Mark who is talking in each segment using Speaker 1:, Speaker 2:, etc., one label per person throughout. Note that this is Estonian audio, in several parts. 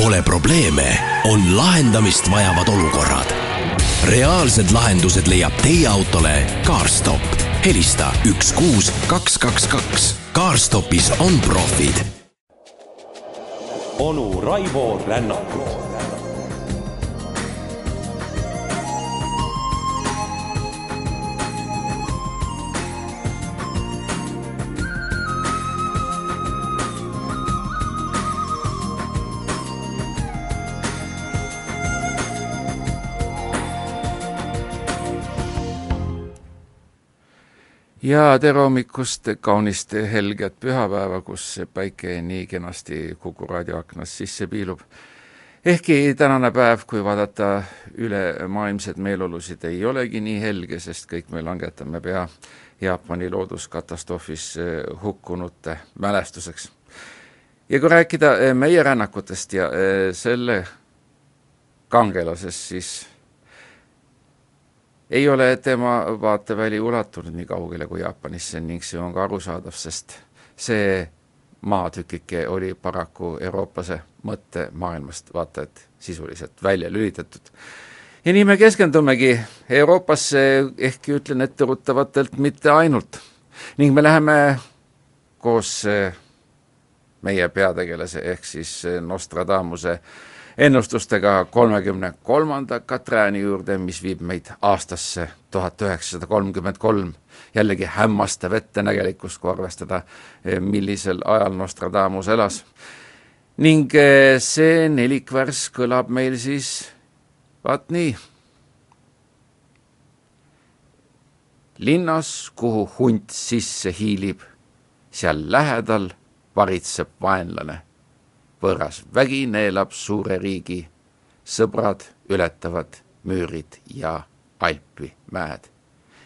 Speaker 1: Pole probleeme, on lahendamist vajavad olukorrad. reaalsed lahendused leiab teie autole CarStop. helista üks kuus kaks kaks kaks. CarStopis on profid.
Speaker 2: onu Raivo Rännakut
Speaker 3: ja tere hommikust, kaunist helget pühapäeva, kus päike nii kenasti Kuku raadio aknast sisse piilub. ehkki tänane päev, kui vaadata ülemaailmseid meeleolusid, ei olegi nii helge, sest kõik me langetame pea Jaapani looduskatastroofis eh, hukkunute mälestuseks. ja kui rääkida eh, meie rännakutest ja eh, selle kangelasest, siis ei ole tema vaateväli ulatunud nii kaugele kui Jaapanisse ning see on ka arusaadav, sest see maatükike oli paraku eurooplase mõttemaailmast vaata et sisuliselt välja lülitatud. ja nii me keskendumegi Euroopasse, ehkki ütlen etteruttavatelt, mitte ainult. ning me läheme koos meie peategelase ehk siis Nostradamuse ennustustega kolmekümne kolmanda Katrääni juurde, mis viib meid aastasse tuhat üheksasada kolmkümmend kolm. jällegi hämmastav ettenägelikkus, kui arvestada, millisel ajal Nostradamus elas. ning eh, see nelikvärss kõlab meil siis vaat nii. linnas, kuhu hunt sisse hiilib, seal lähedal varitseb vaenlane võõras vägi neelab suure riigi, sõbrad ületavad müürid ja Alpi mäed.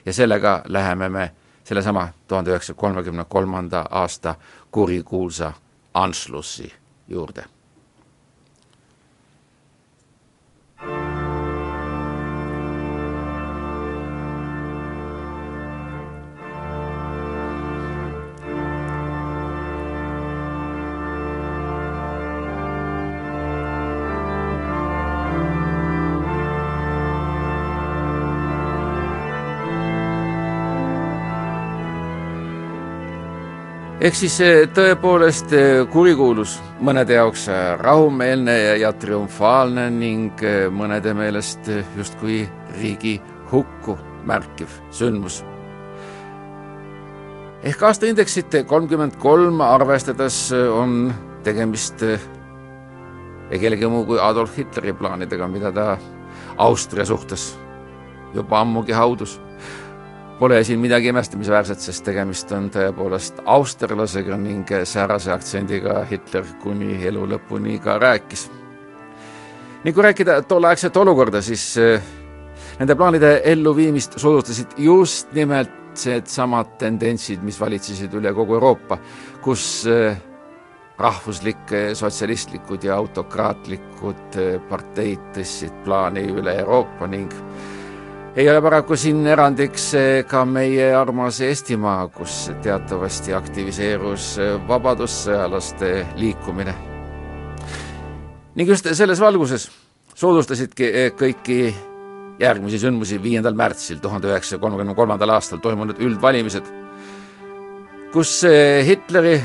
Speaker 3: ja sellega läheme me sellesama tuhande üheksasaja kolmekümne kolmanda aasta kurikuulsa Anschlussi juurde ehk siis tõepoolest eh, kurikuulus, mõnede jaoks eh, rahumeelne ja triumfaalne ning eh, mõnede meelest justkui riigi hukku märkiv sündmus. ehk aastaindeksit kolmkümmend kolm arvestades on tegemist ei kellegi muu kui Adolf Hitleri plaanidega, mida ta Austria suhtes juba ammugi haudus Pole siin midagi imestamisväärset, sest tegemist on tõepoolest austerlasega ning säärase aktsendiga Hitler kuni elu lõpuni ka rääkis. ning kui rääkida tolleaegset olukorda, siis eh, nende plaanide elluviimist soodustasid just nimelt needsamad tendentsid, mis valitsesid üle kogu Euroopa, kus eh, rahvuslik, sotsialistlikud ja autokraatlikud eh, parteid tõstsid plaani üle Euroopa ning ei ole paraku siin erandiks ka meie armas Eestimaa, kus teatavasti aktiviseerus vabadussõjalaste liikumine. ning just selles valguses soodustasidki kõiki järgmisi sündmusi viiendal märtsil tuhande üheksasaja kolmekümne kolmandal aastal toimunud üldvalimised, kus Hitleri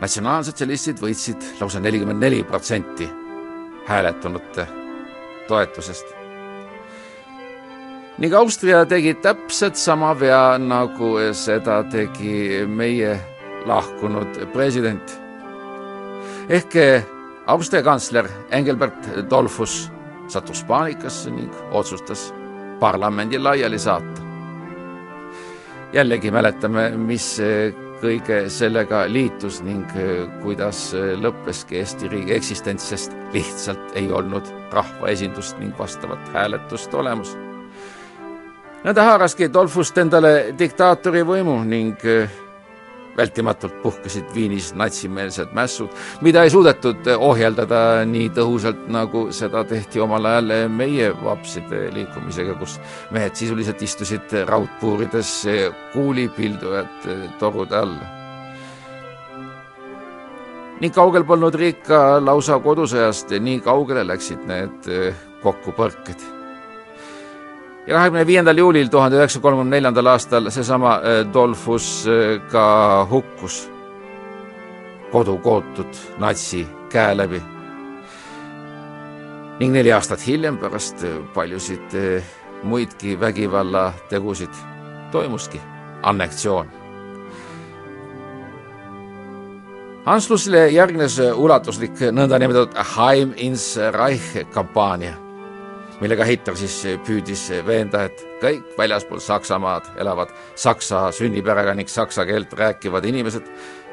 Speaker 3: natsionaalsotsialistid võitsid lausa nelikümmend neli protsenti hääletunute toetusest ning Austria tegi täpselt sama vea, nagu seda tegi meie lahkunud president. ehk Austria kantsler Engelbert Dollfuss sattus paanikasse ning otsustas parlamendi laiali saata. jällegi mäletame, mis kõige sellega liitus ning kuidas lõppeski Eesti riigi eksistents, sest lihtsalt ei olnud rahvaesindust ning vastavat hääletust olemas nõnda haaraski Dolfust endale diktaatori võimu ning äh, vältimatult puhkesid Viinis natsimeelsed mässud, mida ei suudetud ohjeldada nii tõhusalt, nagu seda tehti omal ajal meie vapside liikumisega, kus mehed sisuliselt istusid raudpuurides kuulipildujate torude all. nii kaugel polnud riik ka lausa kodusõjast, nii kaugele läksid need kokkupõrked. Ja kahekümne viiendal juulil tuhande üheksasaja kolmekümne neljandal aastal seesama Dolfus ka hukkus kodukootud natsi käe läbi. ning neli aastat hiljem, pärast paljusid muidki vägivallategusid, toimuski anneksioon. Anschlussile järgnes ulatuslik nõndanimetatud Heim ins Reich kampaania, millega Hitler siis püüdis veenda, et kõik väljaspool Saksamaad elavad saksa sünniperega ning saksa keelt rääkivad inimesed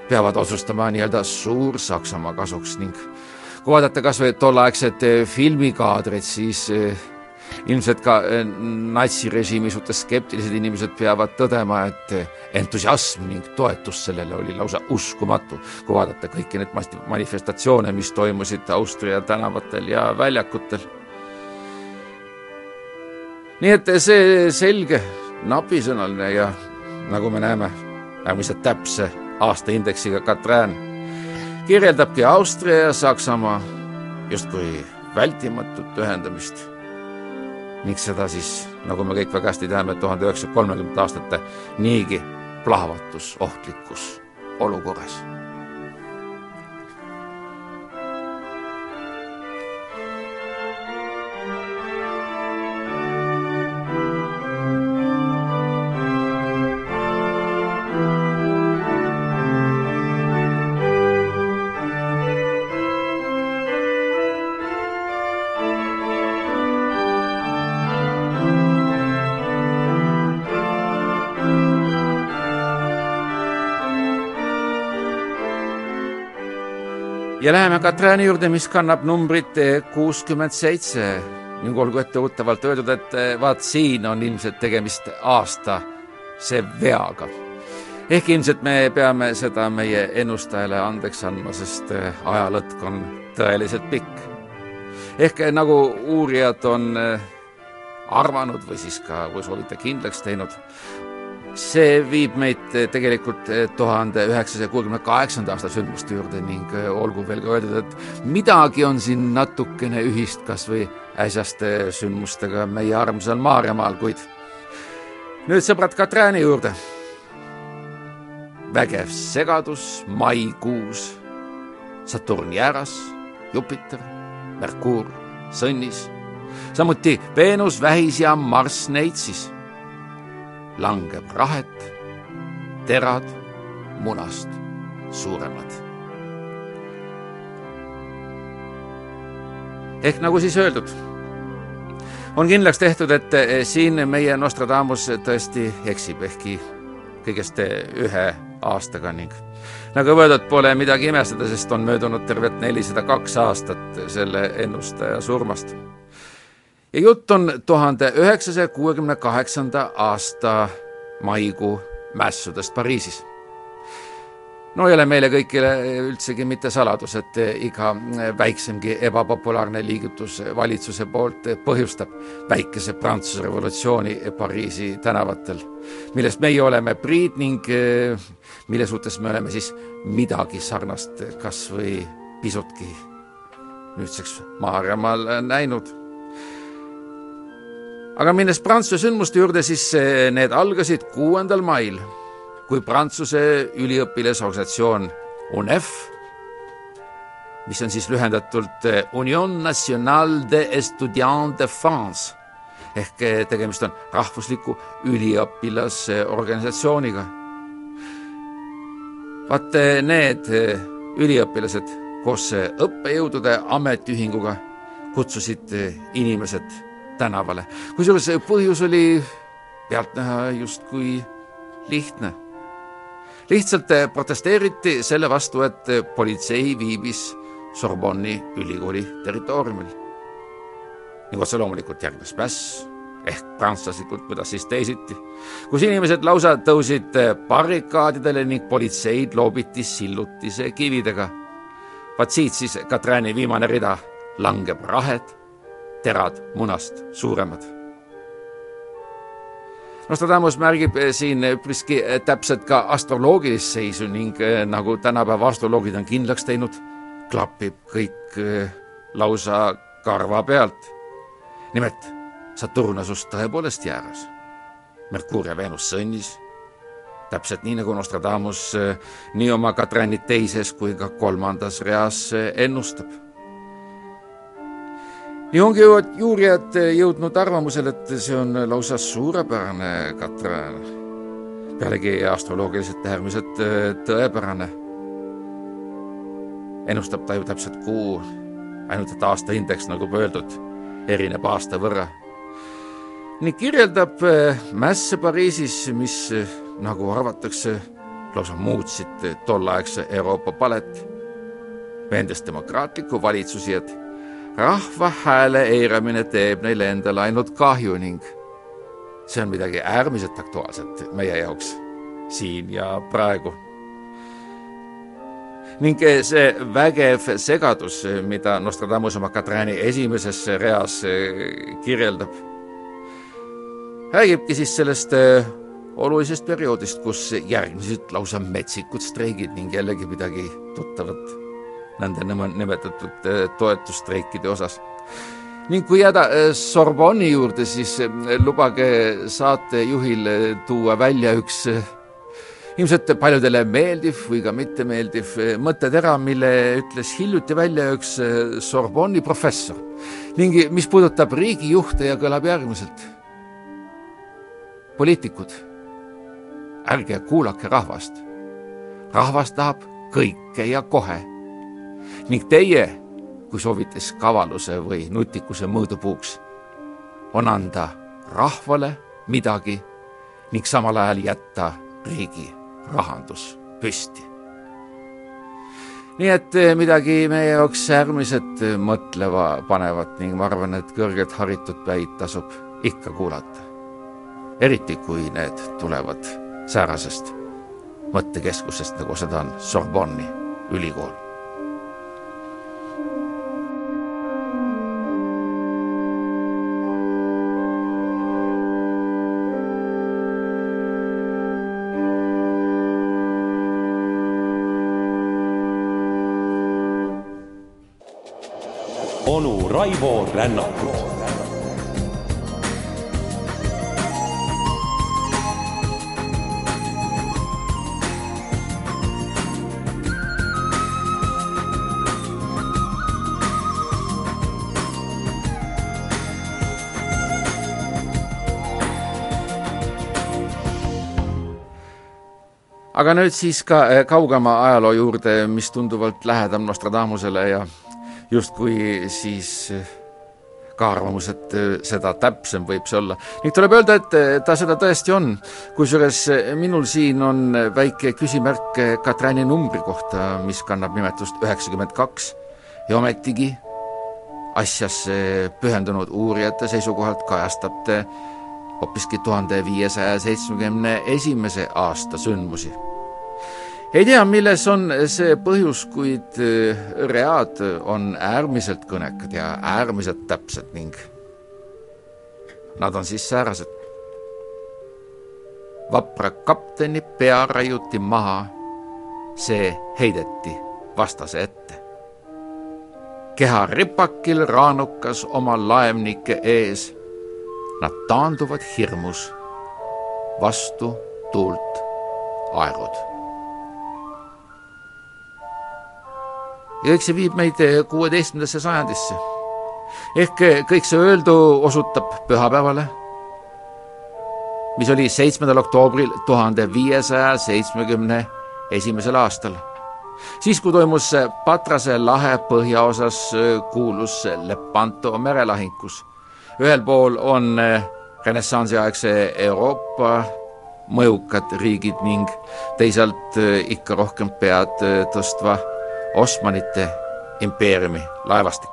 Speaker 3: peavad otsustama nii-öelda Suur-Saksamaa kasuks ning kui vaadata kas või tolleaegset filmikaadrit, siis ilmselt ka natsirežiimi suhtes skeptilised inimesed peavad tõdema, et entusiasm ning toetus sellele oli lausa uskumatu, kui vaadata kõiki neid manifestatsioone, mis toimusid Austria tänavatel ja väljakutel. Nii et see selge, napisõnaline ja nagu me näeme, äärmiselt täpse aastaindeksiga Katrin kirjeldabki Austria ja Saksamaa justkui vältimatut ühendamist. Ning seda siis, nagu me kõik väga hästi teame, tuhande üheksasaja kolmekümnendate aastate niigi plahvatusohtlikus olukorras ja läheme Katrääni juurde, mis kannab numbrit kuuskümmend seitse ning olgu etteruttavalt öeldud, et vaat siin on ilmselt tegemist aasta see veaga. ehk ilmselt me peame seda meie ennustajale andeks andma, sest ajalõtk on tõeliselt pikk. ehk nagu uurijad on arvanud või siis ka, kui soovite, kindlaks teinud, see viib meid tegelikult tuhande üheksasaja kuuekümne kaheksanda aasta sündmuste juurde ning olgu veel ka öeldud, et midagi on siin natukene ühist kas või äsjaste sündmustega meie armsal Maarjamaal, kuid nüüd sõbrad Katrääni juurde. vägev segadus maikuus. Saturn jääras, Jupiter, Merkuur sõnnis, samuti Veenus vähis ja Marss neitsis langeb rahet, terad munast suuremad. ehk nagu siis öeldud, on kindlaks tehtud, et siin meie Nostradamus tõesti eksib, ehkki kõigest ühe aastaga ning nagu öeldud, pole midagi imestada, sest on möödunud tervelt nelisada kaks aastat selle ennustaja surmast ja jutt on tuhande üheksasaja kuuekümne kaheksanda aasta maikuu mässudest Pariisis. no ei ole meile kõigile üldsegi mitte saladus, et iga väiksemgi ebapopulaarne liigutus valitsuse poolt põhjustab väikese Prantsuse revolutsiooni Pariisi tänavatel, millest meie oleme priid ning mille suhtes me oleme siis midagi sarnast kas või pisutki nüüdseks Maarjamaal näinud aga minnes Prantsuse sündmuste juurde, siis need algasid kuuendal mail, kui Prantsuse üliõpilasorganisatsioon UNEF, mis on siis lühendatult Union Nationale des Etudiants de France ehk tegemist on rahvusliku üliõpilasorganisatsiooniga. vaat need üliõpilased koos õppejõudude ametiühinguga kutsusid inimesed tänavale. kusjuures põhjus oli pealtnäha justkui lihtne. lihtsalt protesteeriti selle vastu, et politsei viibis Sorbonni ülikooli territooriumil. ning otse loomulikult järgnes mäss ehk prantslaslikult, kuidas siis teisiti, kus inimesed lausa tõusid barrikaadidele ning politseid loobiti sillutise kividega. vaat siit siis Katrini viimane rida langeb rahed terad munast suuremad. Nostradamus märgib siin üpriski täpselt ka astroloogilist seisu ning nagu tänapäeva astroloogid on kindlaks teinud, klapib kõik lausa karva pealt. nimelt Saturn asus tõepoolest jääras. Merkuur ja Veenus sõnnis, täpselt nii nagu Nostradamus nii oma Katrani teises kui ka kolmandas reas ennustab nii ongi juurijad jõudnud arvamusele, et see on lausa suurepärane Katran. pealegi astroloogiliselt äärmiselt tõepärane. ennustab ta ju täpselt kuu, ainult et aastaindeks, nagu öeldud, erineb aasta võrra. ning kirjeldab mässe Pariisis, mis nagu arvatakse, lausa muutsid tolleaegse Euroopa palet, veendes demokraatlikku valitsusi, et rahva hääle eiramine teeb neile endale ainult kahju ning see on midagi äärmiselt aktuaalset meie jaoks siin ja praegu. ning see vägev segadus, mida Nostradamus oma Katrani esimeses reas kirjeldab, räägibki siis sellest olulisest perioodist, kus järgnesid lausa metsikud streigid ning jällegi midagi tuttavat nende nimetatud äh, toetusstreikide osas. ning kui jääda äh, Sorbonni juurde, siis äh, lubage saatejuhil tuua välja üks ilmselt paljudele meeldiv või ka mittemeeldiv mõttetera, mille ütles hiljuti välja üks Sorbonni professor ning mis puudutab riigijuhte ja kõlab järgmiselt. poliitikud, ärge kuulake rahvast. rahvas tahab kõike ja kohe ning teie, kui soovite kavaluse või nutikuse mõõdupuuks, on anda rahvale midagi ning samal ajal jätta riigi rahandus püsti. nii et eh, midagi meie jaoks äärmiselt mõtleva panevat ning ma arvan, et kõrgelt haritud päid tasub ikka kuulata. eriti, kui need tulevad säärasest mõttekeskusest, nagu seda on Sorbonni ülikool
Speaker 2: Raivo Rännakut.
Speaker 3: aga nüüd siis ka eh, kaugema ajaloo juurde, mis tunduvalt lähedam Nostradamusele ja justkui siis eh, ka arvamus, et eh, seda täpsem võib see olla. ning tuleb öelda, et eh, ta seda tõesti on. kusjuures minul siin on väike küsimärk Katrani numbri kohta, mis kannab nimetust üheksakümmend kaks ja ometigi asjasse pühendunud uurijate seisukohalt kajastab ta hoopiski tuhande viiesaja seitsmekümne esimese aasta sündmusi ei tea, milles on see põhjus, kuid äh, read on äärmiselt kõnekad ja äärmiselt täpsed ning nad on siis säärased. vapra kapteni pea raiuti maha, see heideti vastase ette. keha ripakil raanukas oma laevnike ees, nad taanduvad hirmus, vastu tuult aerud ja eks see viib meid eh, kuueteistkümnendasse sajandisse. ehk eh, kõik see öeldu osutab pühapäevale, mis oli seitsmendal oktoobril tuhande viiesaja seitsmekümne esimesel aastal. siis, kui toimus Patrase lahe põhjaosas eh, kuulus Lepanto merelahingus. ühel pool on renessansiaegse Euroopa mõjukad riigid ning teisalt ikka rohkem pead tõstva Osmanite impeeriumi laevastik.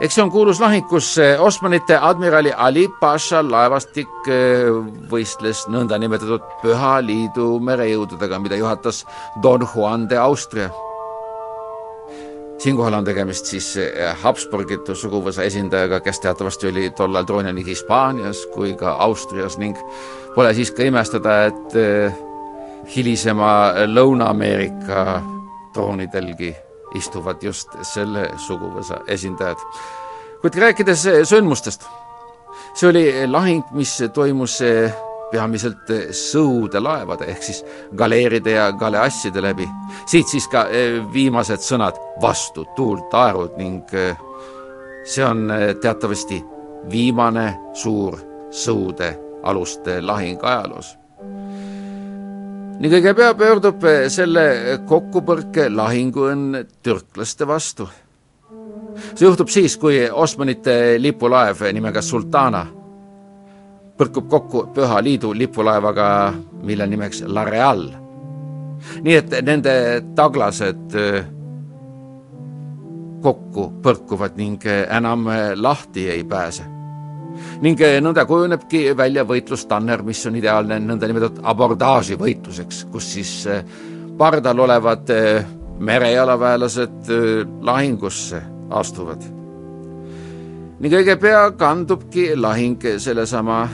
Speaker 3: eks see on kuulus lahing, kus Osmanite admirali Ali Pasha laevastik eh, võistles nõndanimetatud Püha Liidu merejõududega, mida juhatas Don Juan de Austria. siinkohal on tegemist siis Habsburgitu suguvõsa esindajaga, kes teatavasti oli tollal troonil nii Hispaanias kui ka Austrias ning pole siis ka imestada, et hilisema Lõuna-Ameerika troonidelgi istuvad just selle suguvõsa esindajad. kuid rääkides sündmustest, see oli lahing, mis toimus peamiselt sõudelaevade ehk siis galeeride ja galeasside läbi. siit siis ka eh, viimased sõnad vastu tuult aerud ning eh, see on eh, teatavasti viimane suur sõudealuste lahing ajaloos ning õige pöördub selle kokkupõrke lahinguõnn türklaste vastu. see juhtub siis, kui Osmanite lipulaev nimega Sultana põrkub kokku Püha Liidu lipulaevaga, mille nimeks La Real. nii et nende taglased äh, kokku põrkuvad ning enam lahti ei pääse ning eh, nõnda kujunebki välja võitlustanner, mis on ideaalne nõndanimetatud abordaaži võitluseks, kus siis eh, pardal olevad eh, merejalaväelased lahingusse astuvad. ning õige pea kandubki lahing sellesama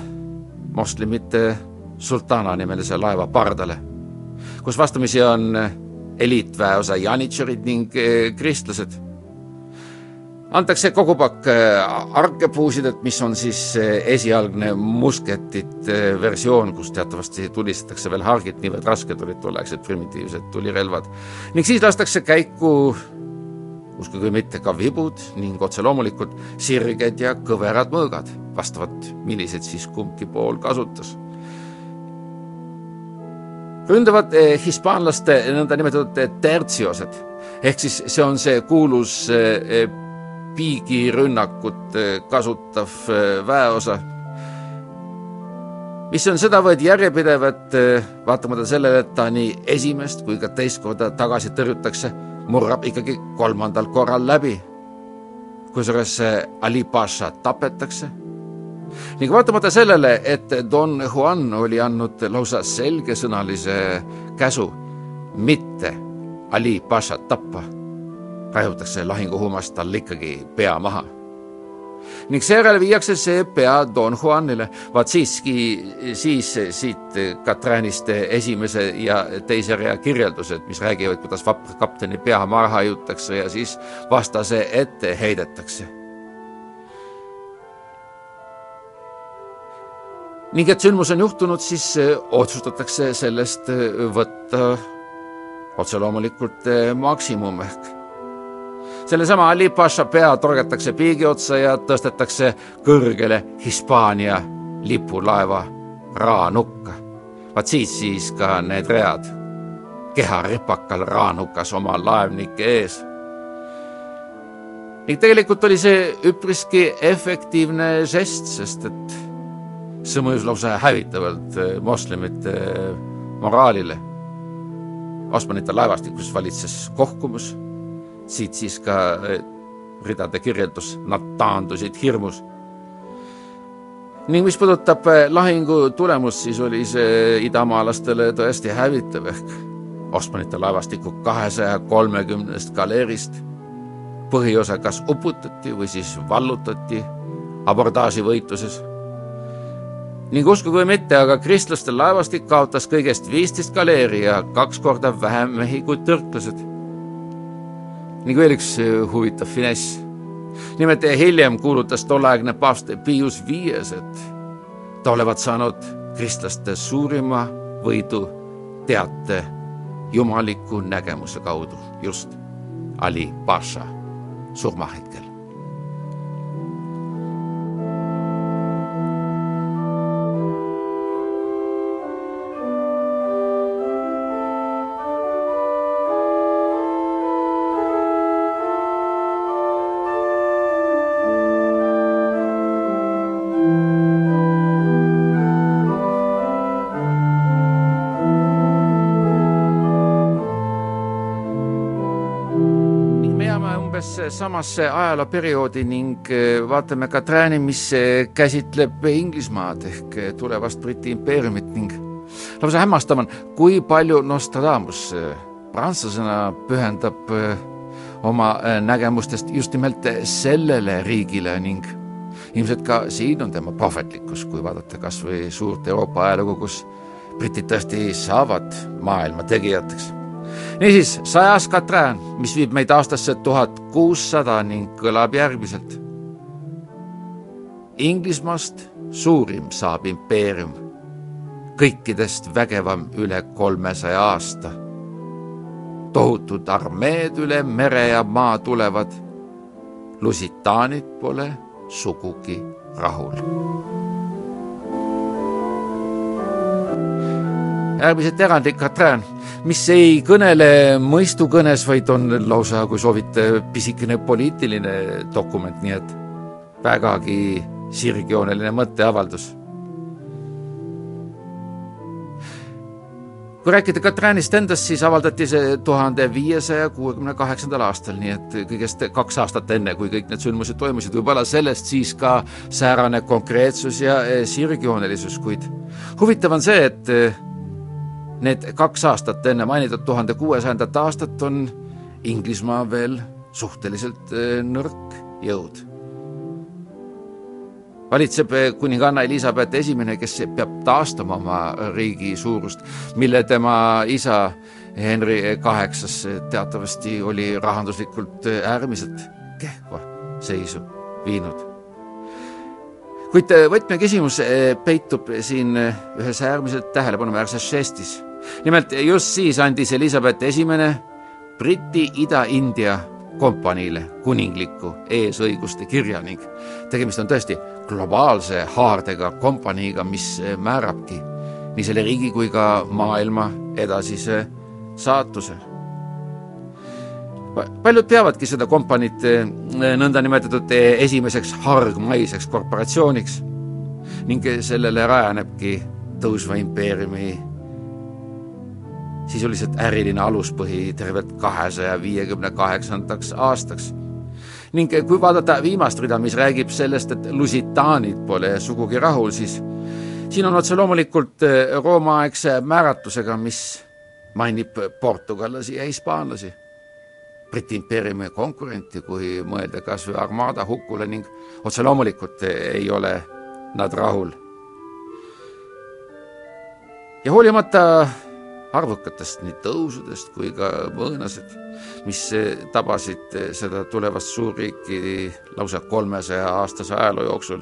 Speaker 3: moslemite sultana nimelise laeva pardale, kus vastamisi on eliitväeosa janitšerid ning kristlased antakse kogu pakk äh, arkepuusidet, mis on siis äh, esialgne musketit äh, versioon, kus teatavasti tulistatakse veel hargit, niivõrd rasked olid tolleaegsed primitiivsed tulirelvad. ning siis lastakse käiku uskuge või mitte, ka vibud ning otse loomulikult sirged ja kõverad mõõgad, vastavalt millised siis kumbki pool kasutas. ründavad hispaanlaste nõndanimetatud tertsiosed ehk siis see on see kuulus piigirünnakut kasutav äh, väeosa, mis on sedavõrd järjepidev, et äh, vaatamata sellele, et ta nii esimest kui ka teist korda tagasi tõrjutakse, murrab ikkagi kolmandal korral läbi. kusjuures Ali Pasha tapetakse ning vaatamata sellele, et Don Juan oli andnud lausa selgesõnalise käsu mitte Ali Pashat tappa raiutakse lahinguhuumast tal ikkagi pea maha. ning seejärel viiakse see pea Don Juanile, vaat siiski, siis siit Katranist esimese ja teise rea kirjeldused, mis räägivad, kuidas vapra kapteni pea maha haiutakse ja siis vastase ette heidetakse. Ning et sündmus on juhtunud, siis otsustatakse sellest võtta otse loomulikult maksimum ehk sellesama Ali Pasha pea torgatakse piigi otsa ja tõstetakse kõrgele Hispaania lipulaeva raanukka. vaat siit siis ka need read. keharipakal raanukas oma laevnike ees. ning tegelikult oli see üpriski efektiivne žest, sest et see mõjus lausa hävitavalt moslemite moraalile. Osmanite laevastikus valitses kohkumus siit siis ka eh, ridade kirjeldus, nad taandusid hirmus. ning mis puudutab eh, lahingu tulemust, siis oli see idamaalastele tõesti hävitav ehk Osmanite laevastiku kahesaja kolmekümnest galeerist põhiosa kas uputati või siis vallutati abordaaživõitluses. ning uskuge või mitte, aga kristlaste laevastik kaotas kõigest viisteist galeeri ja kaks korda vähem mehi kui türklased ning veel üks äh, huvitav finess. nimelt hiljem kuulutas tolleaegne paavst Pius Viies, et ta olevat saanud kristlaste suurima võidu teate jumaliku nägemuse kaudu just Ali Pasha surmahetkel. Samasse ajalooperioodi ning äh, vaatame ka trääni, mis äh, käsitleb Inglismaad ehk äh, tulevast Briti impeeriumit ning lausa hämmastav on, kui palju Nostradamus, prantslasena, pühendab oma nägemustest just nimelt sellele riigile ning ilmselt ka siin on tema prohvetlikkus, kui vaadata kas või suurt Euroopa ajalugu, kus britid tõesti saavad maailma tegijateks. Niisiis, sajas Katrin, mis viib meid aastasse tuhat kuussada ning kõlab järgmiselt. Inglismaast suurim saab impeerium, kõikidest vägevam üle kolmesaja aasta. tohutud armeed üle mere ja maa tulevad, lusitaanid pole sugugi rahul. Äärmiselt erandlik Katrin, mis ei kõnele mõistukõnes, vaid on lausa, kui soovite, pisikene poliitiline dokument, nii et vägagi sirgjooneline mõtteavaldus. Kui rääkida Katrinist endast, siis avaldati see tuhande viiesaja kuuekümne kaheksandal aastal, nii et kõigest kaks aastat enne, kui kõik need sündmused toimusid, võib-olla sellest siis ka säärane konkreetsus ja sirgjoonelisus, kuid huvitav on see, et need kaks aastat enne mainitud tuhande kuuesajandat aastat on Inglismaa veel suhteliselt eh, nõrk jõud valitseb eh, kuninganna Elizabeth Esimene, kes peab taastama oma riigi suurust, mille tema isa Henry Kaheksas teatavasti oli rahanduslikult äärmiselt kehva seisu viinud. kuid võtmeküsimus peitub siin ühes äärmiselt tähelepanuväärses žestis. Nimelt just siis andis Elizabeth Esimene Briti Ida-India kompaniile kuningliku eesõiguste kirja ning tegemist on tõesti globaalse haardega kompaniiga, mis määrabki nii selle riigi kui ka maailma edasise saatuse. paljud peavadki seda kompaniit eh, nõndanimetatud esimeseks hargmaiseks korporatsiooniks ning sellele rajanebki tõusva impeeriumi sisuliselt äriline aluspõhi tervelt kahesaja viiekümne kaheksandaks aastaks. ning kui vaadata viimast rida, mis räägib sellest, et lusitaanid pole sugugi rahul, siis siin on otse loomulikult eh, Rooma-aegse määratlusega, mis mainib portugallasi ja hispaanlasi, Briti impeeriumi konkurenti, kui mõelda kas või armada hukule ning otse loomulikult ei ole nad rahul. ja hoolimata arvukatest nii tõusudest kui ka mõõnased, mis tabasid seda tulevast suurriiki lausa kolmesaja aastase ajaloo jooksul.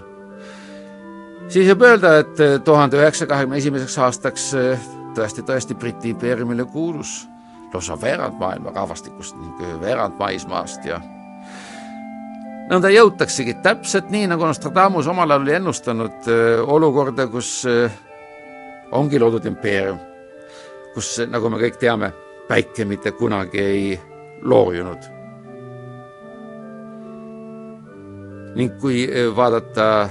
Speaker 3: siis võib öelda, et tuhande üheksasaja kahekümne esimeseks aastaks tõesti-tõesti Briti impeeriumile kuulus lausa veerand maailma rahvastikust ning veerand maismaast ja nõnda jõutaksegi täpselt nii, nagu Nostradamus omal ajal oli ennustanud olukorda, kus ongi loodud impeerium kus, nagu me kõik teame, päike mitte kunagi ei loojunud. ning kui eh, vaadata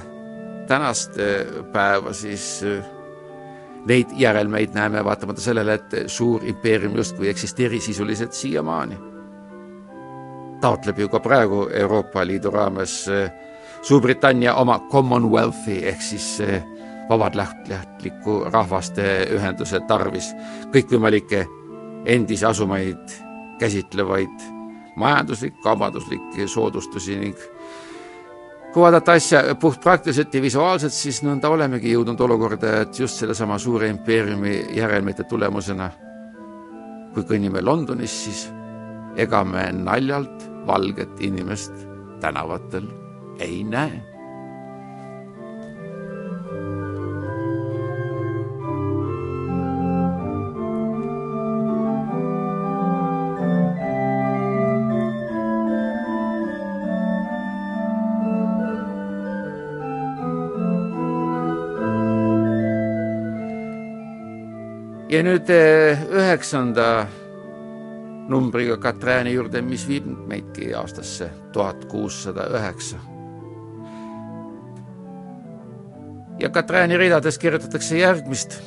Speaker 3: tänast eh, päeva, siis eh, neid järelmeid näeme vaatamata sellele, et suur impeerium justkui eksisteeris sisuliselt siiamaani. taotleb ju ka praegu Euroopa Liidu raames Suurbritannia oma Commonwealthi ehk siis vabatahtliku rahvaste ühenduse tarvis kõikvõimalikke endisi asumaid käsitlevaid majanduslik, kaubanduslikke soodustusi ning kui vaadata asja puhtpraktiliselt ja visuaalselt, siis nõnda olemegi jõudnud olukorda, et just sellesama suure impeeriumi järelmite tulemusena, kui kõnnime Londonis, siis ega me naljalt valget inimest tänavatel ei näe ja nüüd eh, üheksanda numbriga Katrääni juurde, mis viib meidki aastasse tuhat kuussada üheksa. ja Katrääni ridades kirjutatakse järgmist.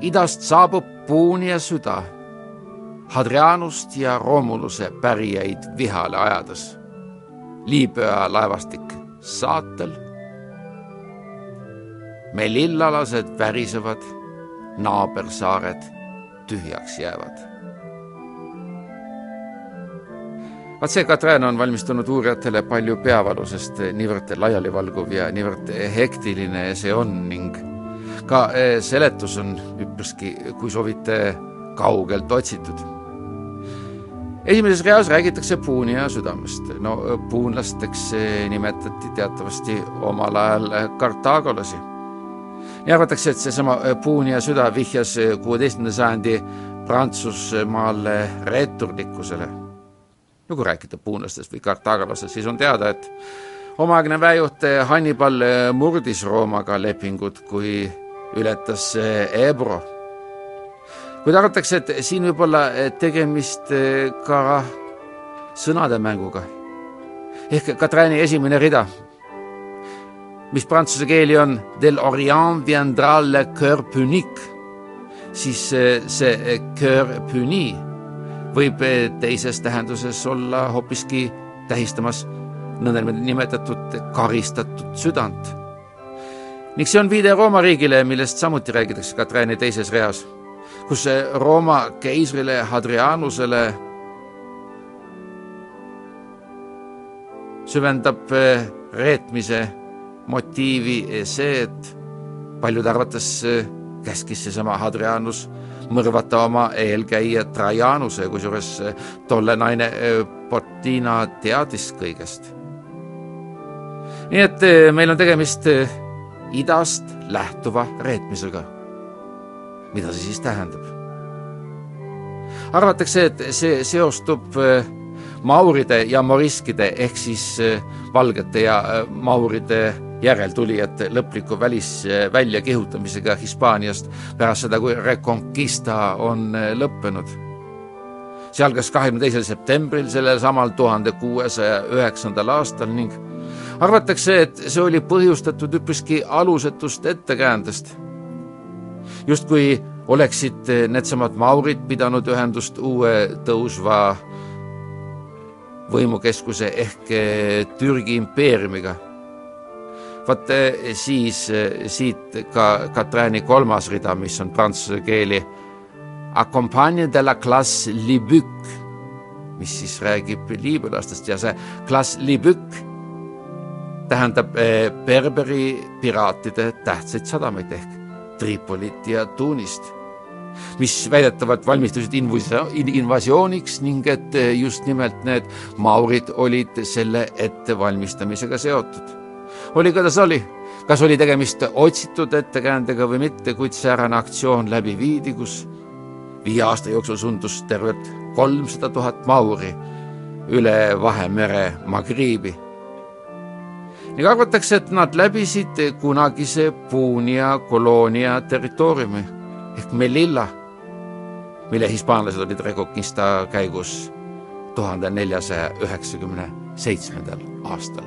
Speaker 3: idast saabub Puunia süda, Hadrianust ja Romuluse pärijaid vihale ajades. Liibüa laevastik saatel. Melillalased värisevad naabersaared tühjaks jäävad. vaat see Katrin on valmistunud uurijatele palju peavalu, sest niivõrd laialivalguv ja niivõrd hektiline see on ning ka eh, seletus on üpriski, kui soovite, kaugelt otsitud. esimeses reas räägitakse Puunia südamest. no puunlasteks nimetati teatavasti omal ajal kartaagolasi. Ja arvatakse, et seesama Puunia süda vihjas kuueteistkümnenda sajandi Prantsusmaale reeturlikkusele. no kui rääkida puunlastest või kartaagolastest, siis on teada, et omaaegne väejuht Hannibal murdis Roomaga lepingut, kui ületas Ebro. kuid arvatakse, et siin võib olla tegemist ka sõnademänguga. ehk Katrani esimene rida, mis prantsuse keeli on Del Orient viendra le coeur punique, siis see coeur puni võib teises tähenduses olla hoopiski tähistamas nõndanimetatud karistatud südant. Ning see on viide Rooma riigile, millest samuti räägitakse Katriini teises reas, kus Rooma keisrile Hadrianusele süvendab eh, reetmise motiivi see, et paljude arvates käskis seesama Hadrianus mõrvata oma eelkäija Trajanuse, kusjuures tolle naine Portina teadis kõigest. nii et meil on tegemist idast lähtuva reetmisega. mida see siis tähendab? arvatakse, et see seostub mauride ja moriskide ehk siis valgete ja mauride järeltulijate lõpliku välis, väljakihutamisega Hispaaniast pärast seda, kui Reconquista on lõppenud. see algas kahekümne teisel septembril sellel samal tuhande kuuesaja üheksandal aastal ning arvatakse, et see oli põhjustatud üpriski alusetust ettekäändest. justkui oleksid needsamad maurid pidanud ühendust uue tõusva võimukeskuse ehk Türgi impeeriumiga. Vaat siis siit ka Katrääni kolmas rida, mis on prantsuse keeli Accompagne de la classe Libuc, mis siis räägib liibülastest ja see classe Libuc tähendab eh, Berberi piraatide tähtsaid sadamaid ehk Tripolit ja Tuunist, mis väidetavalt valmistusid invasiooniks ning et eh, just nimelt need maurid olid selle ettevalmistamisega seotud. Oli kuidas oli, kas oli tegemist otsitud ettekäändega või mitte, kuid säärane aktsioon läbi viidi, kus viie aasta jooksul sundus tervelt kolmsada tuhat mauri üle Vahemere Magriibi ning arvatakse, et nad läbisid kunagise Puunia koloonia territooriumi ehk Melilla, mille hispaanlased olid Reconquista käigus tuhande neljasaja üheksakümne seitsmendal aastal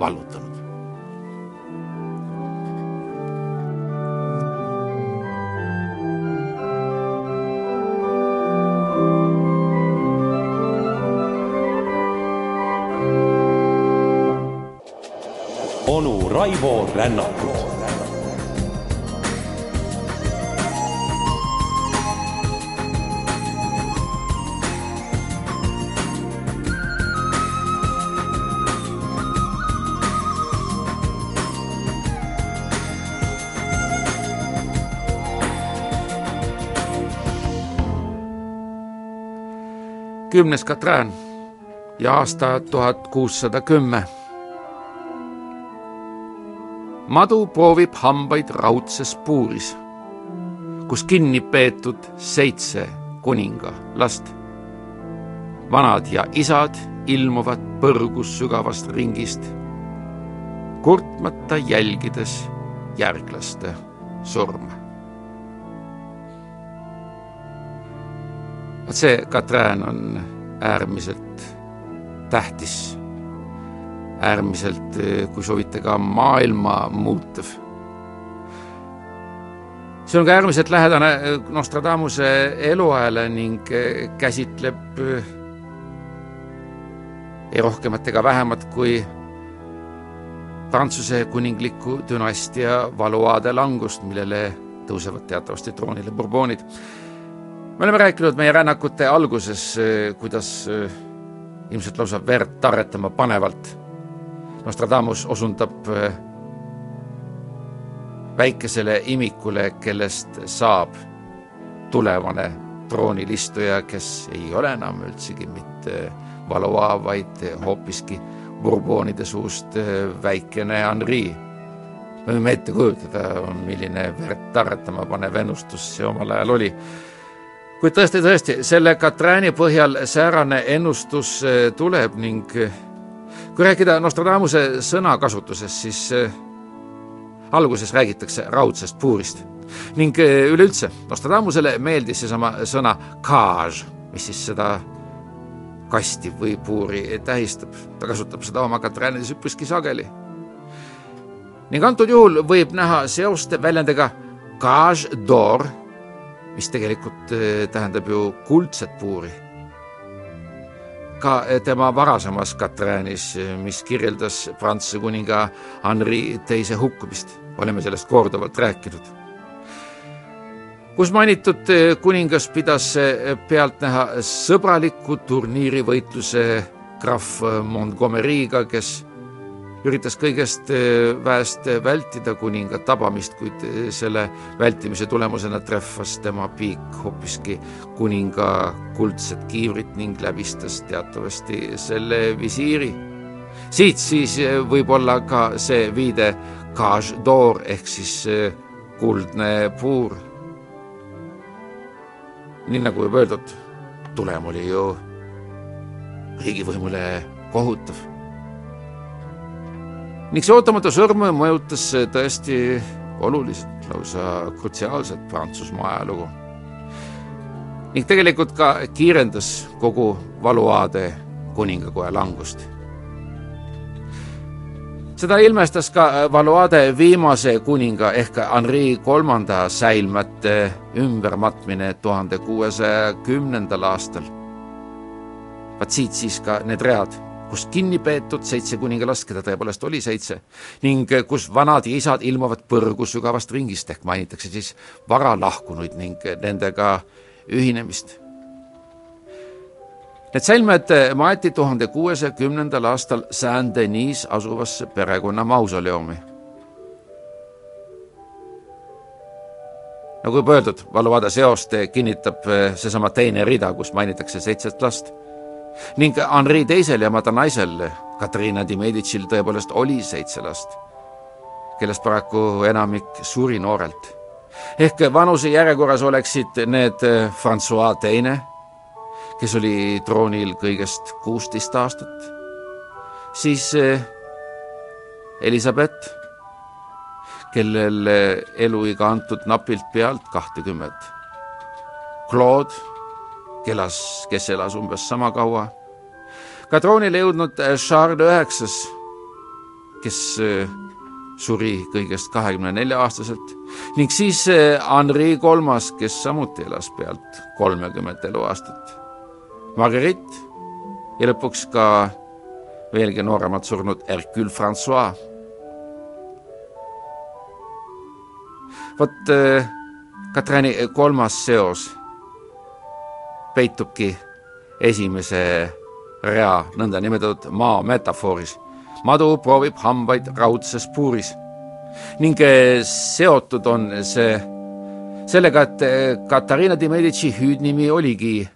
Speaker 3: vallutanud.
Speaker 2: Raivo Rännakut.
Speaker 3: kümnes Katrin ja aasta tuhat kuussada kümme madu proovib hambaid raudses puuris, kus kinni peetud seitse kuninga last. vanad ja isad ilmuvad põrgus sügavast ringist, kurtmata jälgides järglaste surma. vot see Katrin on äärmiselt tähtis äärmiselt, kui soovite, ka maailma muutev. see on ka äärmiselt lähedane Nostradamuse eluajale ning käsitleb ei rohkemat ega vähemat kui Prantsuse kuningliku dünastia valuaade langust, millele tõusevad teatavasti troonile Bourbonid. me oleme rääkinud meie rännakute alguses, kuidas ilmselt lausa verd tarretama panevalt. Nostradamus osundab äh, väikesele imikule, kellest saab tulevane troonilistuja, kes ei ole enam üldsegi mitte Valois, vaid hoopiski Bourbonide suust äh, väikene Henri. me võime ette kujutada, milline verd tarretama panev ennustus see omal ajal oli. kuid tõesti, tõesti, selle Katrääni põhjal säärane ennustus äh, tuleb ning kui rääkida Nostradamuse sõnakasutusest, siis alguses räägitakse raudsest puurist ning üleüldse Nostradamusele meeldis seesama sõna kaž, mis siis seda kasti või puuri tähistab. ta kasutab seda oma Katräänides üpriski sageli. ning antud juhul võib näha seost väljendiga cage d'or, mis tegelikult eh, tähendab ju kuldset puuri. Ka tema varasemas Katräänis, mis kirjeldas Prantsuse kuninga Henri teise hukkumist, oleme sellest korduvalt rääkinud. Kus mainitud eh, kuningas pidas eh, pealtnäha sõbraliku turniirivõitluse krahv Montgomery'ga, kes üritas kõigest väest vältida kuninga tabamist, kuid selle vältimise tulemusena trehvas tema piik hoopiski kuninga kuldset kiivrit ning läbistas teatavasti selle visiiri. siit siis võib olla ka see viide cage d'or ehk siis kuldne puur nii nagu juba öeldud, tulem oli ju riigivõimule kohutav. Ning see ootamatu sõrm mõjutas tõesti oluliselt, lausa krutsiaalselt Prantsusmaa ajalugu. ning tegelikult ka kiirendas kogu Valuaade kuningakoja langust seda ilmestas ka Valoade viimase kuninga ehk Henri kolmanda säilmete ümbermatmine tuhande kuuesaja kümnendal aastal. vaat siit siis ka need read, kus kinni peetud seitse kuningalast, keda tõepoolest oli seitse, ning kus vanad ja isad ilmuvad põrgu sügavast ringist ehk mainitakse siis vara lahkunuid ning nendega ühinemist Need säilmed maeti tuhande kuuesaja kümnendal aastal Saint-Denis asuvasse perekonna mausoleumi. nagu juba öeldud, Valuvada seost kinnitab seesama teine rida, kus mainitakse seitset last. Ning Henri teisel ja Mada naisel, Katariina di Medicil tõepoolest oli seitse last, kellest paraku enamik suri noorelt. ehk vanuse järjekorras oleksid need Francois teine kes oli troonil kõigest kuusteist aastat, siis eh, Elizabeth, kellel eluiga antud napilt pealt kahtekümmet. Claude, kelas, kes elas umbes sama kaua. ka troonile jõudnud eh, Charles üheksas, kes eh, suri kõigest kahekümne nelja aastaselt ning siis Henri kolmas, kes samuti elas pealt kolmekümmet eluaastat Marguerite ja lõpuks ka veelgi nooremalt surnud Hercule Francois. vot Katrani kolmas seos peitubki esimese rea nõndanimetatud maa metafooris. madu proovib hambaid raudses puuris ning äh, seotud on see sellega, et äh, Katariina de Medici hüüdnimi oligi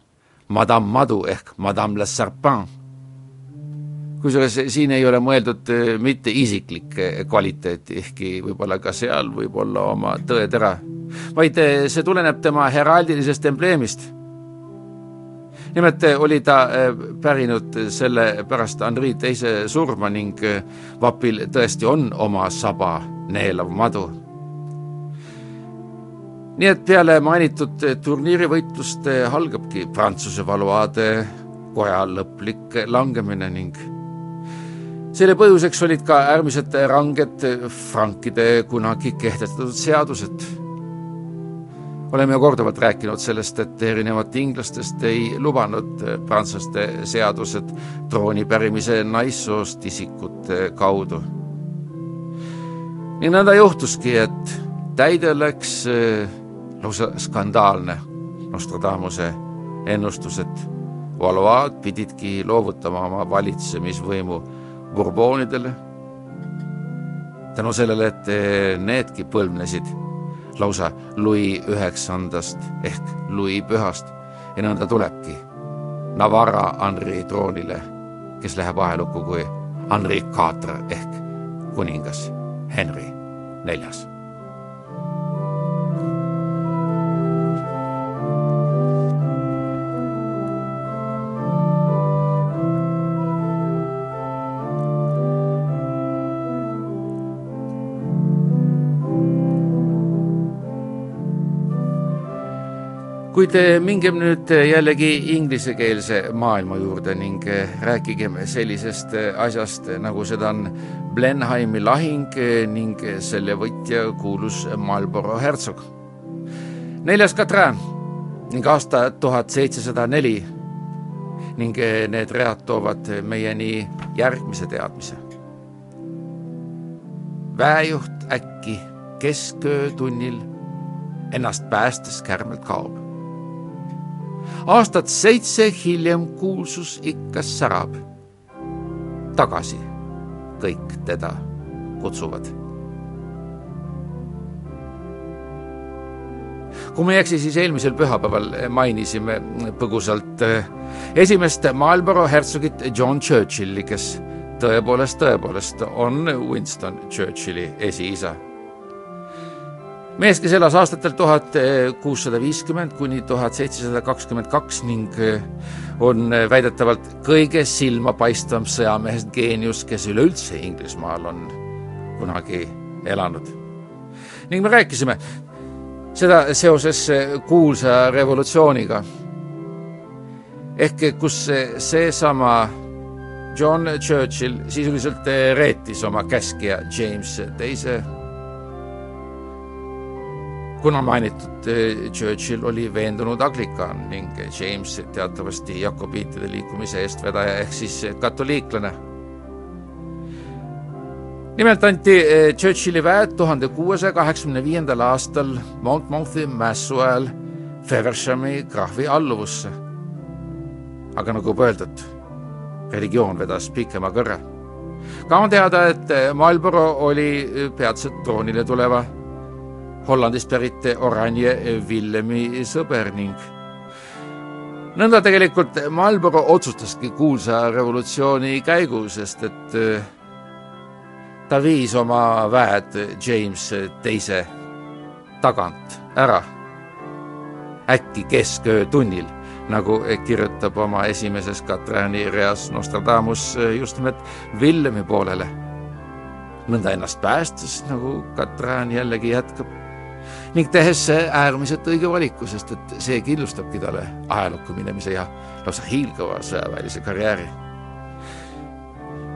Speaker 3: Madame Madu ehk Madame le Serpent. kusjuures siin ei ole mõeldud eh, mitte isiklikke kvaliteeti, ehkki võib-olla ka seal võib olla oma tõetera, vaid eh, see tuleneb tema heraldilisest embleemist. Nimelt eh, oli ta pärinud selle pärast Henri teise surma ning vapil tõesti on oma saba neelav madu nii et peale mainitud turniirivõitluste algabki Prantsuse Valoade koja lõplik langemine ning selle põhjuseks olid ka äärmiselt ranged frankide kunagi kehtestatud seadused. Oleme ju korduvalt rääkinud sellest, et erinevalt inglastest ei lubanud prantslaste seadused trooni pärimise naissoost isikute kaudu. ning nõnda juhtuski, et täide läks lausa skandaalne Nostradamuse ennustus, et Valois pididki loovutama oma valitsemisvõimu Bourbonidele. tänu sellele, et needki põlvnesid lausa Louis üheksandast ehk Louis pühast. Ja nõnda tulebki Navarra Henri troonile, kes läheb ajalukku kui Henri Quatre ehk kuningas Henry neljas kuid mingem nüüd jällegi inglisekeelse maailma juurde ning rääkigem sellisest asjast, nagu seda on Blenheimi lahing ning selle võtja kuulus Marlborough hertsog. neljas Katrin ning aasta tuhat seitsesada neli ning need read toovad meieni järgmise teadmise. väejuht äkki kesköötunnil ennast päästes kärmelt kaob aastat seitse hiljem kuulsus ikka särab. tagasi kõik teda kutsuvad. kui ma ei eksi, siis eelmisel pühapäeval mainisime põgusalt eh, esimest Marlborough hertsogit John Churchilli, kes tõepoolest, tõepoolest on Winston Churchilli esiisa mees, kes elas aastatel tuhat kuussada viiskümmend kuni tuhat seitsesada kakskümmend kaks ning eh, on eh, väidetavalt kõige silmapaistvam sõjamehest geenius, kes üleüldse Inglismaal on kunagi elanud. ning me rääkisime seda seoses eh, kuulsa revolutsiooniga. ehk kus seesama John Churchill sisuliselt reetis oma käskija James teise kuna mainitud eh, Churchill oli veendunud anglikaan ning James teatavasti jakobiitide liikumise eestvedaja ehk siis katoliiklane. nimelt anti eh, Churchilli väed tuhande kuuesaja kaheksakümne viiendal aastal Monmouthi mässu ajal Fevershami krahvi alluvusse. aga nagu öeldud, religioon vedas pikema kõrre. ka on teada, et Marlborough oli peatselt troonile tuleva Hollandist pärit Oranje Villemi sõber ning nõnda tegelikult Marlboro otsustaski kuulsa revolutsiooni käigus, sest et äh, ta viis oma väed James teise tagant ära. äkki kesköötunnil, nagu kirjutab oma esimeses Katrani reas Nostradamus just nimelt Villemi poolele. nõnda ennast päästes, nagu Katran jällegi jätkab ning tehes äärmiselt õige valiku, sest et see kindlustabki talle ajalukku minemise ja lausa hiilgava sõjaväelise karjääri.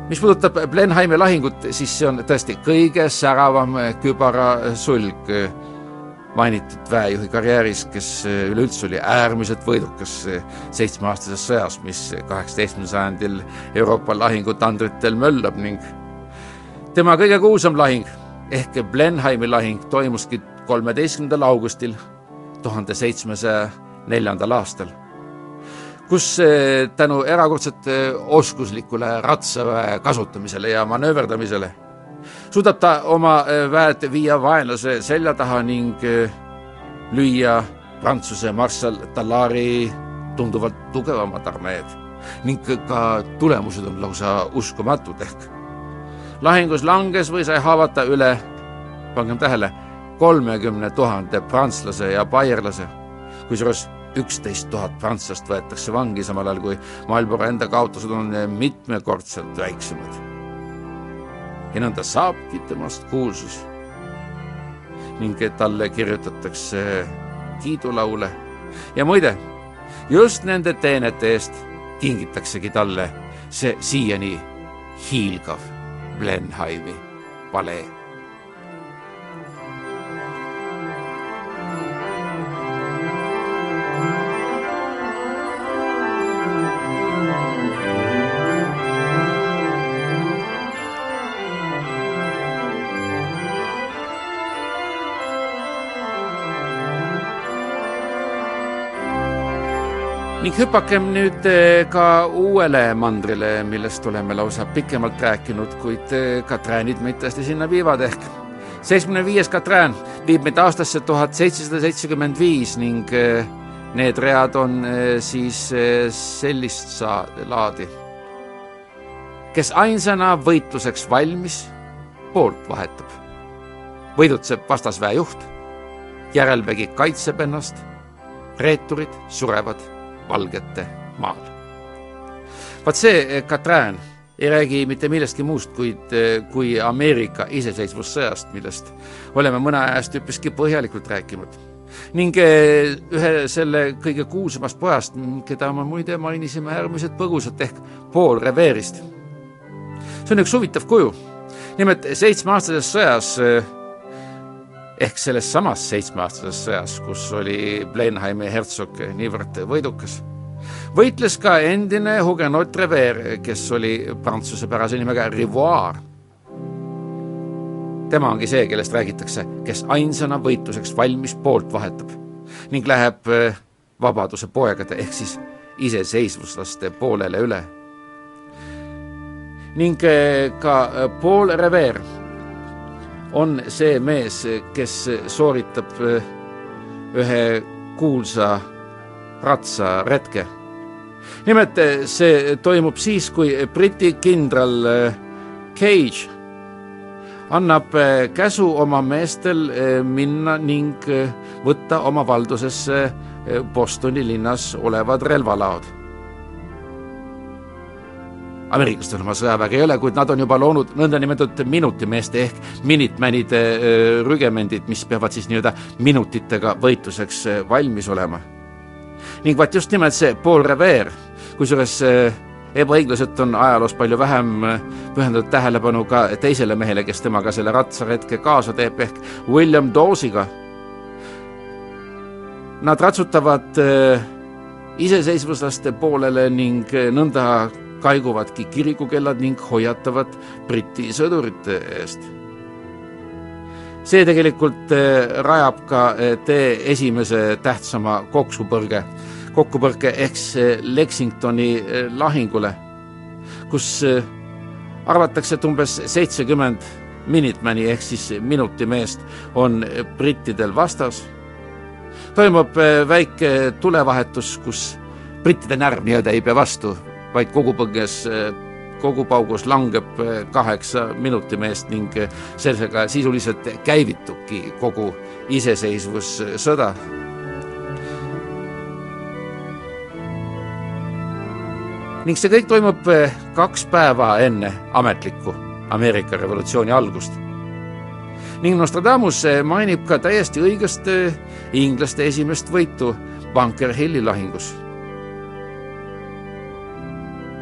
Speaker 3: mis puudutab Blenheimi lahingut, siis see on tõesti kõige säravam kübarasulg mainitud väejuhi karjääris, kes üleüldse oli äärmiselt võidukas seitsmeaastases sõjas, mis kaheksateistkümnendal sajandil Euroopa lahingutandritel möllab ning tema kõige kuulsam lahing ehk Blenheimi lahing toimuski kolmeteistkümnendal augustil tuhande seitsmesaja neljandal aastal, kus eh, tänu erakordselt eh, oskuslikule ratsaväe kasutamisele ja manööverdamisele suudab ta oma eh, väed viia vaenlase selja taha ning lüüa Prantsuse marssal Talari tunduvalt tugevamad armeed. Ning ka tulemused on lausa uskumatud ehk lahingus langes või sai haavata üle, pangem tähele kolmekümne tuhande prantslase ja baierlase, kusjuures üksteist tuhat prantslast võetakse vangi, samal ajal kui Marlboro enda kaotused on mitmekordselt väiksemad. ja nõnda saabki temast kuulsus. Ning talle kirjutatakse kiidulaule. Ja muide, just nende teenete eest kingitaksegi talle see siiani hiilgav Blenheimi palee ning hüpakem nüüd eh, ka uuele mandrile, millest oleme lausa pikemalt rääkinud, kuid eh, Katränid meid tõesti sinna viivad ehk seitsmekümne viies Katrään viib meid aastasse tuhat seitsesada seitsekümmend viis ning eh, need read on siis sellist laadi. kes ainsana võitluseks valmis, poolt vahetab. võidutseb vastasväe juht, järelvägi kaitseb ennast, reeturid surevad valgete maal. vaat see Katrin ei räägi mitte millestki muust, kuid kui Ameerika iseseisvussõjast, millest oleme mõne aja eest üpriski põhjalikult rääkinud. ning eh, ühe selle kõige kuulsamast pojast, keda me muide mainisime äärmiselt põgusalt, ehk Paul Revere'ist. see on üks huvitav kuju. nimelt seitsmeaastases sõjas eh, ehk selles samas seitsmeaastases sõjas, kus oli Blenheimi hertsog niivõrd võidukas, võitles ka endine Huguenot Revere, kes oli prantsusepärase nimega Rivoire. tema ongi see, kellest räägitakse, kes ainsana võitluseks valmis poolt vahetab ning läheb eh, vabaduse poegade ehk siis iseseisvuslaste poolele üle. ning eh, ka Paul Revere on see mees, kes sooritab eh, ühe kuulsa ratsaretke. nimelt eh, see toimub siis, kui Briti kindral eh, Cage annab käsu oma meestel minna ning võtta oma valdusesse Bostoni linnas olevad relvalaod ameeriklastel oma sõjaväge ei ole, kuid nad on juba loonud nõndanimetatud minutimeeste ehk minitmänide rügemendid, mis peavad siis nii-öelda minutitega võitluseks valmis olema. ning vaat just nimelt see Paul Revere, kusjuures ebaõiglaselt on ajaloos palju vähem pühendatud tähelepanu ka teisele mehele, kes temaga selle ratsaretke kaasa teeb, ehk William Dawesiga. Nad ratsutavad iseseisvuslaste poolele ning nõnda kaiguvadki kirikukellad ning hoiatavad Briti sõdurite eest. see tegelikult eh, rajab ka eh, tee esimese tähtsama koksupõrge, kokkupõrke ehk Lexingtoni eh, lahingule, kus arvatakse, et umbes seitsekümmend Minutemani ehk siis minutimeest on brittidel vastas. toimub väike tulevahetus, kus brittide närv nii-öelda ei pea vastu vaid kogupõges kogupaugus langeb kaheksa minutimeest ning sellega sisuliselt käivitubki kogu iseseisvussõda. ning see kõik toimub kaks päeva enne ametlikku Ameerika revolutsiooni algust. ning Nostradamus mainib ka täiesti õigest inglaste esimest võitu Bunker Hilli lahingus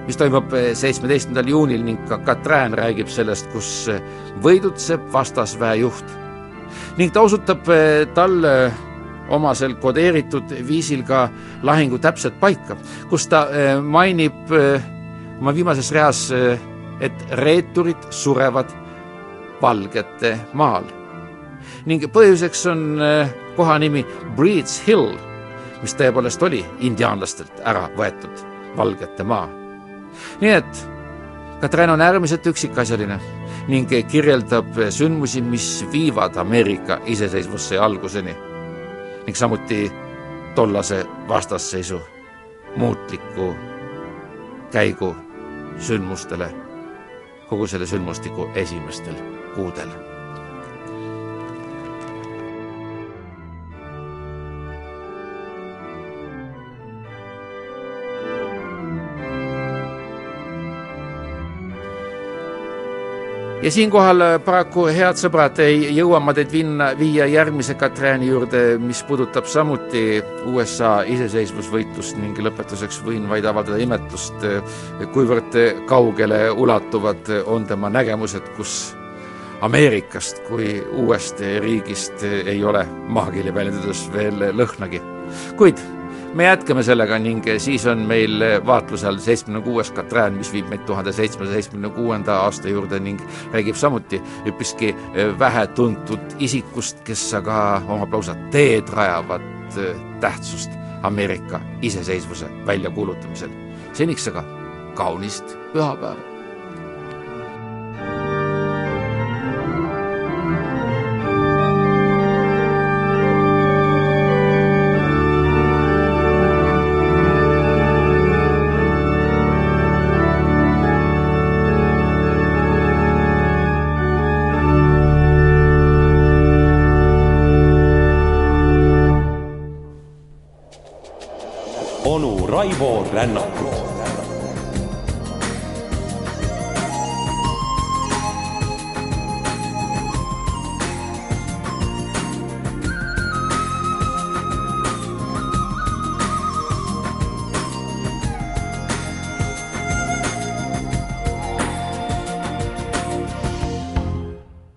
Speaker 3: mis toimub eh, seitsmeteistkümnendal juunil ning ka Katrin räägib sellest, kus eh, võidutseb vastasväe juht. ning ta osutab eh, talle omasel kodeeritud viisil ka lahingu täpset paika, kus ta mainib oma viimases reas, et reeturid surevad valgete maal. ning põhjuseks on koha nimi Breeds Hill, mis tõepoolest oli indiaanlastelt ära võetud valgete maa nii et Katrin on äärmiselt üksikasjaline ning kirjeldab sündmusi, mis viivad Ameerika iseseisvusse alguseni ning samuti tollase vastasseisu muutliku käigu sündmustele kogu selle sündmustiku esimestel kuudel ja siinkohal äh, paraku, head sõbrad, ei jõua ma teid vinna, viia järgmise Katrääni juurde, mis puudutab samuti USA iseseisvusvõitlust ning lõpetuseks võin vaid avaldada imetlust, äh, kuivõrd kaugele ulatuvad on tema nägemused, kus Ameerikast kui uuest riigist ei ole maakeeli väljendades veel lõhnagi. kuid me jätkame sellega ning siis on meil vaatluse all seitsmekümne kuues Katrään, mis viib meid tuhande seitsmesaja seitsmekümne kuuenda aasta juurde ning räägib samuti üpriski vähetuntud isikust, kes aga omab lausa teed rajavat tähtsust Ameerika iseseisvuse väljakuulutamisel. seniks aga kaunist pühapäeva.